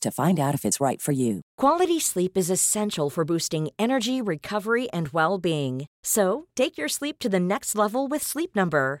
to find out if it's right for you. Quality sleep is essential for boosting energy, recovery, and well being. So, take your sleep to the next level with Sleep Number.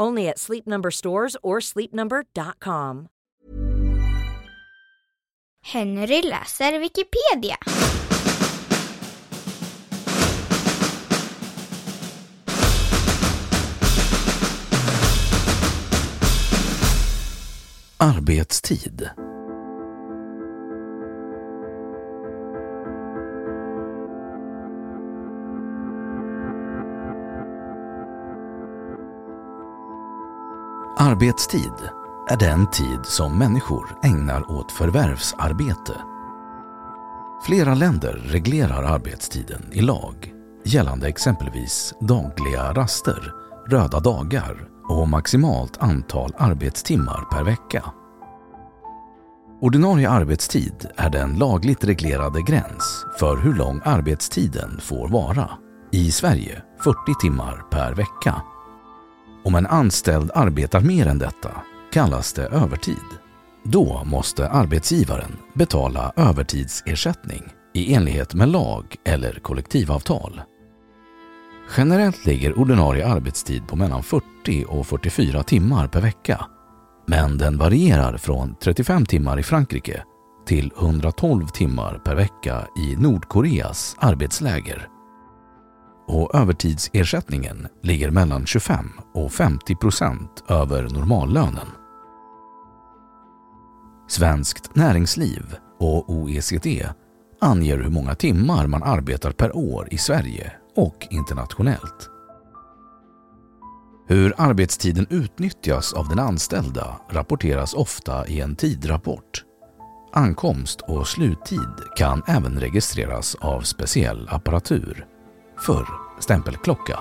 Only at Sleep Number stores or sleepnumber.com. Henry läser Wikipedia. Arbetstid Arbetstid är den tid som människor ägnar åt förvärvsarbete. Flera länder reglerar arbetstiden i lag gällande exempelvis dagliga raster, röda dagar och maximalt antal arbetstimmar per vecka. Ordinarie arbetstid är den lagligt reglerade gräns för hur lång arbetstiden får vara. I Sverige 40 timmar per vecka. Om en anställd arbetar mer än detta kallas det övertid. Då måste arbetsgivaren betala övertidsersättning i enlighet med lag eller kollektivavtal. Generellt ligger ordinarie arbetstid på mellan 40 och 44 timmar per vecka. Men den varierar från 35 timmar i Frankrike till 112 timmar per vecka i Nordkoreas arbetsläger. Och övertidsersättningen ligger mellan 25 och 50 procent över normallönen. Svenskt Näringsliv och OECD anger hur många timmar man arbetar per år i Sverige och internationellt. Hur arbetstiden utnyttjas av den anställda rapporteras ofta i en tidrapport. Ankomst och sluttid kan även registreras av speciell apparatur. Förr stämpelklocka.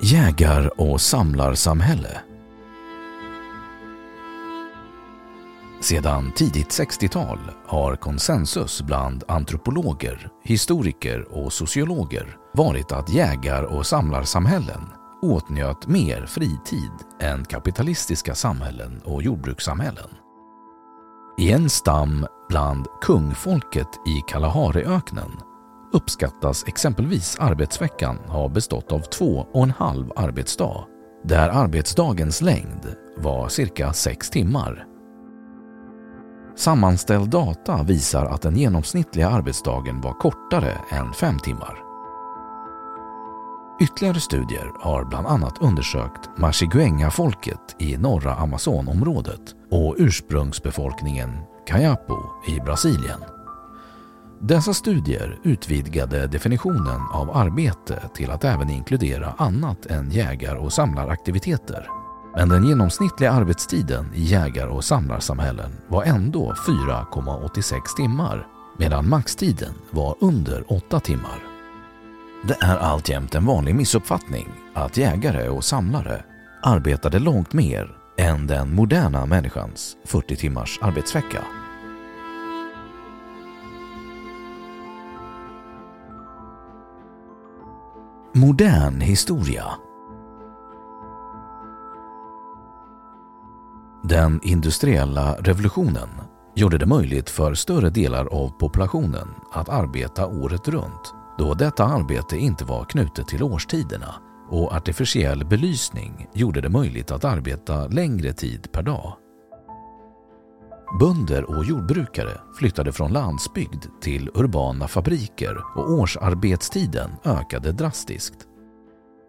Jägar och samlarsamhälle Sedan tidigt 60-tal har konsensus bland antropologer, historiker och sociologer varit att jägar och samlarsamhällen åtnjöt mer fritid än kapitalistiska samhällen och jordbrukssamhällen. I en stam bland kungfolket i Kalahariöknen uppskattas exempelvis arbetsveckan ha bestått av två och en halv arbetsdag, där arbetsdagens längd var cirka sex timmar. Sammanställd data visar att den genomsnittliga arbetsdagen var kortare än fem timmar. Ytterligare studier har bland annat undersökt Mashiguenga-folket i norra Amazonområdet och ursprungsbefolkningen Kayapo i Brasilien. Dessa studier utvidgade definitionen av arbete till att även inkludera annat än jägar och samlaraktiviteter. Men den genomsnittliga arbetstiden i jägar och samlarsamhällen var ändå 4,86 timmar medan maxtiden var under 8 timmar. Det är alltjämt en vanlig missuppfattning att jägare och samlare arbetade långt mer än den moderna människans 40 timmars arbetsvecka. Modern historia Den industriella revolutionen gjorde det möjligt för större delar av populationen att arbeta året runt då detta arbete inte var knutet till årstiderna och artificiell belysning gjorde det möjligt att arbeta längre tid per dag. Bönder och jordbrukare flyttade från landsbygd till urbana fabriker och årsarbetstiden ökade drastiskt.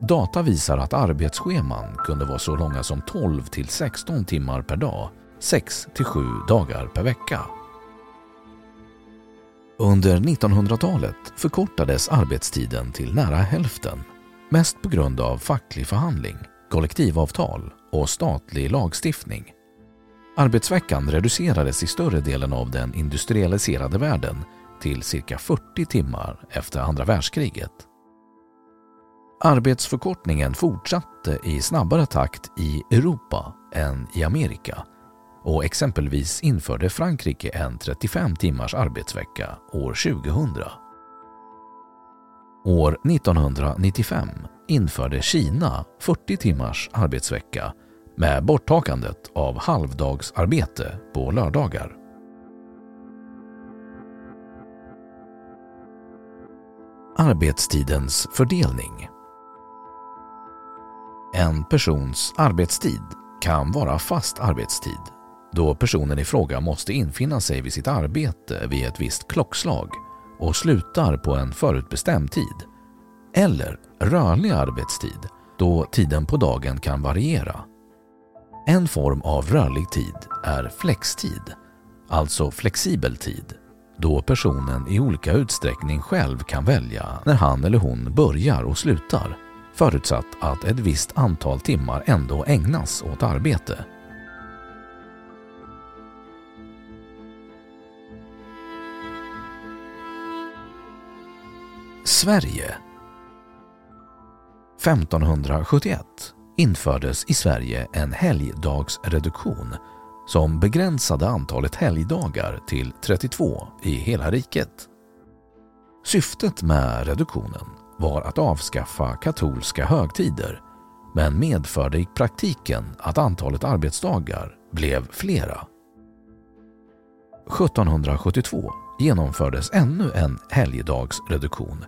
Data visar att arbetsscheman kunde vara så långa som 12 till 16 timmar per dag, 6 till 7 dagar per vecka. Under 1900-talet förkortades arbetstiden till nära hälften, mest på grund av facklig förhandling, kollektivavtal och statlig lagstiftning. Arbetsveckan reducerades i större delen av den industrialiserade världen till cirka 40 timmar efter andra världskriget. Arbetsförkortningen fortsatte i snabbare takt i Europa än i Amerika och exempelvis införde Frankrike en 35 timmars arbetsvecka år 2000. År 1995 införde Kina 40 timmars arbetsvecka med borttagandet av halvdagsarbete på lördagar. Arbetstidens fördelning En persons arbetstid kan vara fast arbetstid då personen i fråga måste infinna sig vid sitt arbete vid ett visst klockslag och slutar på en förutbestämd tid. Eller rörlig arbetstid, då tiden på dagen kan variera. En form av rörlig tid är flextid, alltså flexibel tid, då personen i olika utsträckning själv kan välja när han eller hon börjar och slutar, förutsatt att ett visst antal timmar ändå ägnas åt arbete. Sverige 1571 infördes i Sverige en helgdagsreduktion som begränsade antalet helgdagar till 32 i hela riket. Syftet med reduktionen var att avskaffa katolska högtider men medförde i praktiken att antalet arbetsdagar blev flera. 1772 genomfördes ännu en helgdagsreduktion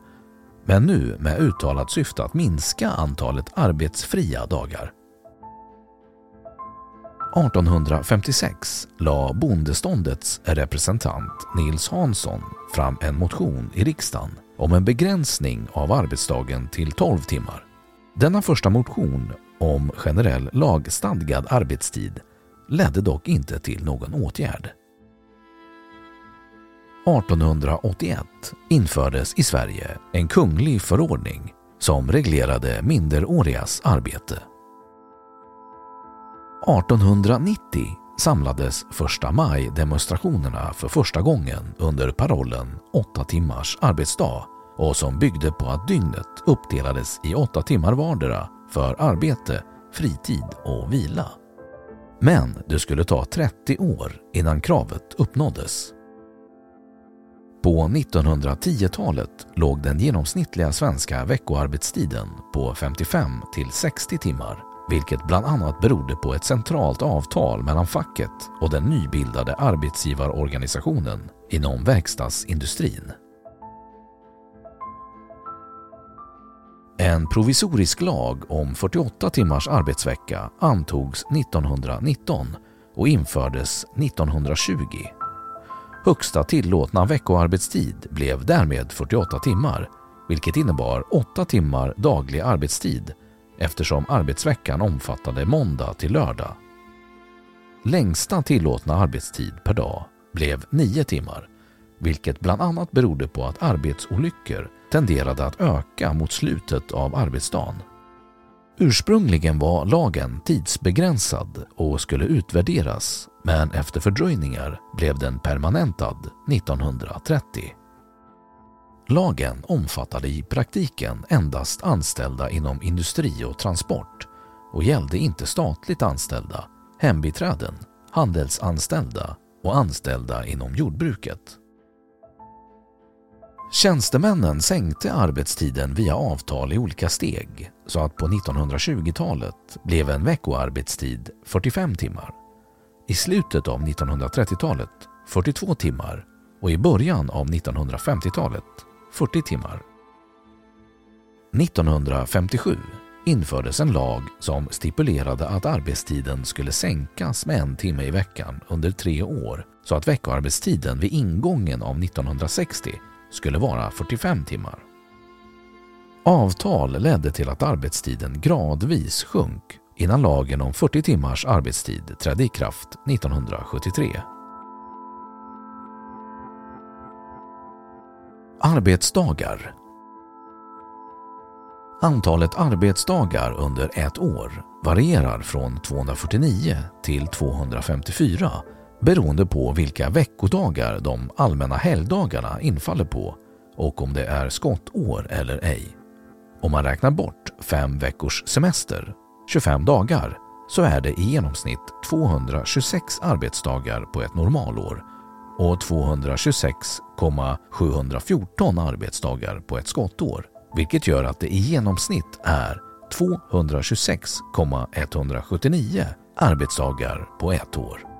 men nu med uttalat syfte att minska antalet arbetsfria dagar. 1856 la bondeståndets representant Nils Hansson fram en motion i riksdagen om en begränsning av arbetsdagen till 12 timmar. Denna första motion om generell lagstadgad arbetstid ledde dock inte till någon åtgärd. 1881 infördes i Sverige en kunglig förordning som reglerade minderårigas arbete. 1890 samlades första maj-demonstrationerna för första gången under parollen åtta timmars arbetsdag och som byggde på att dygnet uppdelades i åtta timmar vardera för arbete, fritid och vila. Men det skulle ta 30 år innan kravet uppnåddes. På 1910-talet låg den genomsnittliga svenska veckoarbetstiden på 55 till 60 timmar, vilket bland annat berodde på ett centralt avtal mellan facket och den nybildade arbetsgivarorganisationen inom verkstadsindustrin. En provisorisk lag om 48 timmars arbetsvecka antogs 1919 och infördes 1920 Högsta tillåtna veckoarbetstid blev därmed 48 timmar, vilket innebar 8 timmar daglig arbetstid eftersom arbetsveckan omfattade måndag till lördag. Längsta tillåtna arbetstid per dag blev 9 timmar, vilket bland annat berodde på att arbetsolyckor tenderade att öka mot slutet av arbetsdagen. Ursprungligen var lagen tidsbegränsad och skulle utvärderas men efter fördröjningar blev den permanentad 1930. Lagen omfattade i praktiken endast anställda inom industri och transport och gällde inte statligt anställda, hembiträden, handelsanställda och anställda inom jordbruket. Tjänstemännen sänkte arbetstiden via avtal i olika steg så att på 1920-talet blev en veckoarbetstid 45 timmar. I slutet av 1930-talet 42 timmar och i början av 1950-talet 40 timmar. 1957 infördes en lag som stipulerade att arbetstiden skulle sänkas med en timme i veckan under tre år så att veckoarbetstiden vid ingången av 1960 skulle vara 45 timmar. Avtal ledde till att arbetstiden gradvis sjönk innan lagen om 40 timmars arbetstid trädde i kraft 1973. Arbetsdagar Antalet arbetsdagar under ett år varierar från 249 till 254 beroende på vilka veckodagar de allmänna helgdagarna infaller på och om det är skottår eller ej. Om man räknar bort fem veckors semester, 25 dagar, så är det i genomsnitt 226 arbetsdagar på ett normalår och 226,714 arbetsdagar på ett skottår, vilket gör att det i genomsnitt är 226,179 arbetsdagar på ett år.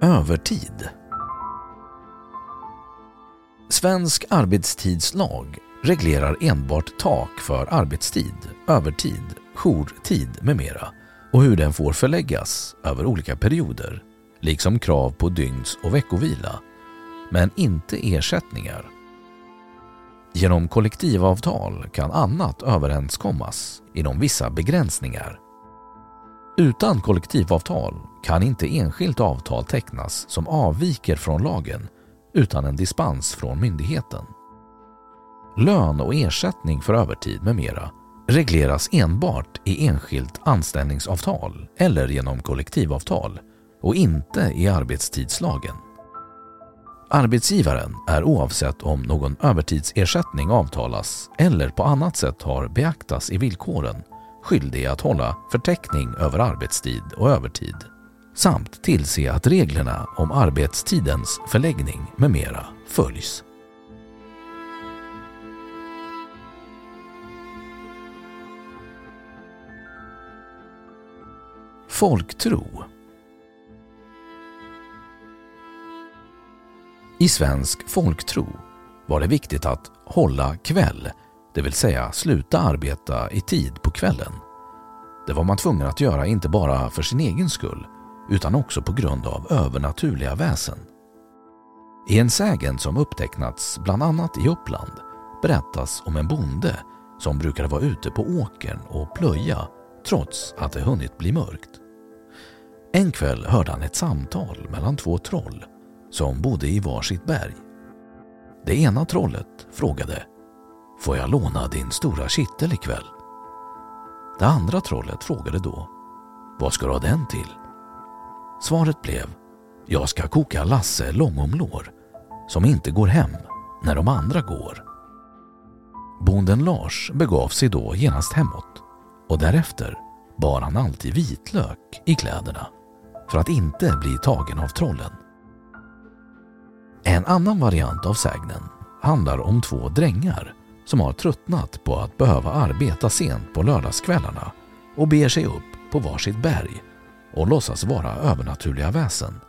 Övertid Svensk arbetstidslag reglerar enbart tak för arbetstid, övertid, jourtid med mera och hur den får förläggas över olika perioder, liksom krav på dygns och veckovila, men inte ersättningar. Genom kollektivavtal kan annat överenskommas inom vissa begränsningar. Utan kollektivavtal kan inte enskilt avtal tecknas som avviker från lagen utan en dispens från myndigheten. Lön och ersättning för övertid med mera regleras enbart i enskilt anställningsavtal eller genom kollektivavtal och inte i arbetstidslagen. Arbetsgivaren är oavsett om någon övertidsersättning avtalas eller på annat sätt har beaktats i villkoren skyldig att hålla förteckning över arbetstid och övertid samt tillse att reglerna om arbetstidens förläggning med mera följs. Folktro I svensk folktro var det viktigt att hålla kväll, det vill säga sluta arbeta i tid på kvällen. Det var man tvungen att göra inte bara för sin egen skull utan också på grund av övernaturliga väsen. I en sägen som upptecknats bland annat i Uppland berättas om en bonde som brukade vara ute på åkern och plöja trots att det hunnit bli mörkt. En kväll hörde han ett samtal mellan två troll som bodde i varsitt berg. Det ena trollet frågade Får jag låna din stora kittel ikväll? Det andra trollet frågade då Vad ska du ha den till? Svaret blev Jag ska koka Lasse långomlår som inte går hem när de andra går. Bonden Lars begav sig då genast hemåt och därefter bar han alltid vitlök i kläderna för att inte bli tagen av trollen. En annan variant av sägnen handlar om två drängar som har tröttnat på att behöva arbeta sent på lördagskvällarna och ber sig upp på varsitt berg och låtsas vara övernaturliga väsen.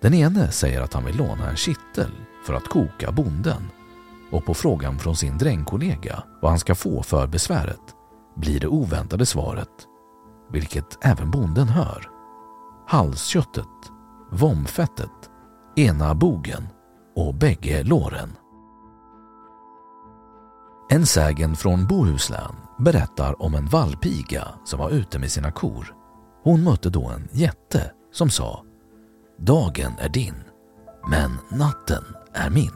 Den ene säger att han vill låna en kittel för att koka bonden och på frågan från sin drängkollega vad han ska få för besväret blir det oväntade svaret, vilket även bonden hör. halsköttet, vomfettet, ena bogen och bägge låren. En sägen från Bohuslän berättar om en vallpiga som var ute med sina kor. Hon mötte då en jätte som sa Dagen är din, men natten är min.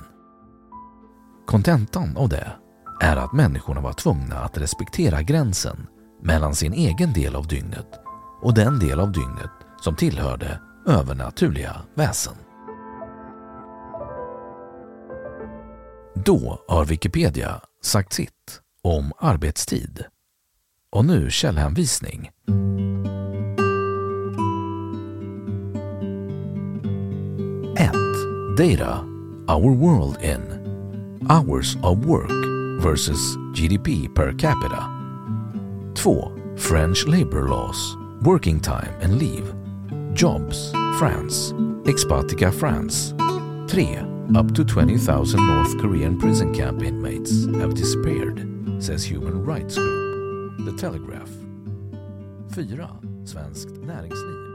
Kontentan av det är att människorna var tvungna att respektera gränsen mellan sin egen del av dygnet och den del av dygnet som tillhörde övernaturliga väsen. Då har Wikipedia sagt sitt om arbetstid. Och nu källhänvisning. 1. Data Our World in Hours of Work versus GDP per capita 2. French Labour Laws Working Time and Leave Jobs France Expatica France 3. Up to 20,000 North Korean prison camp inmates have disappeared, says Human Rights Group. The Telegraph 4. Svenskt Näringsliv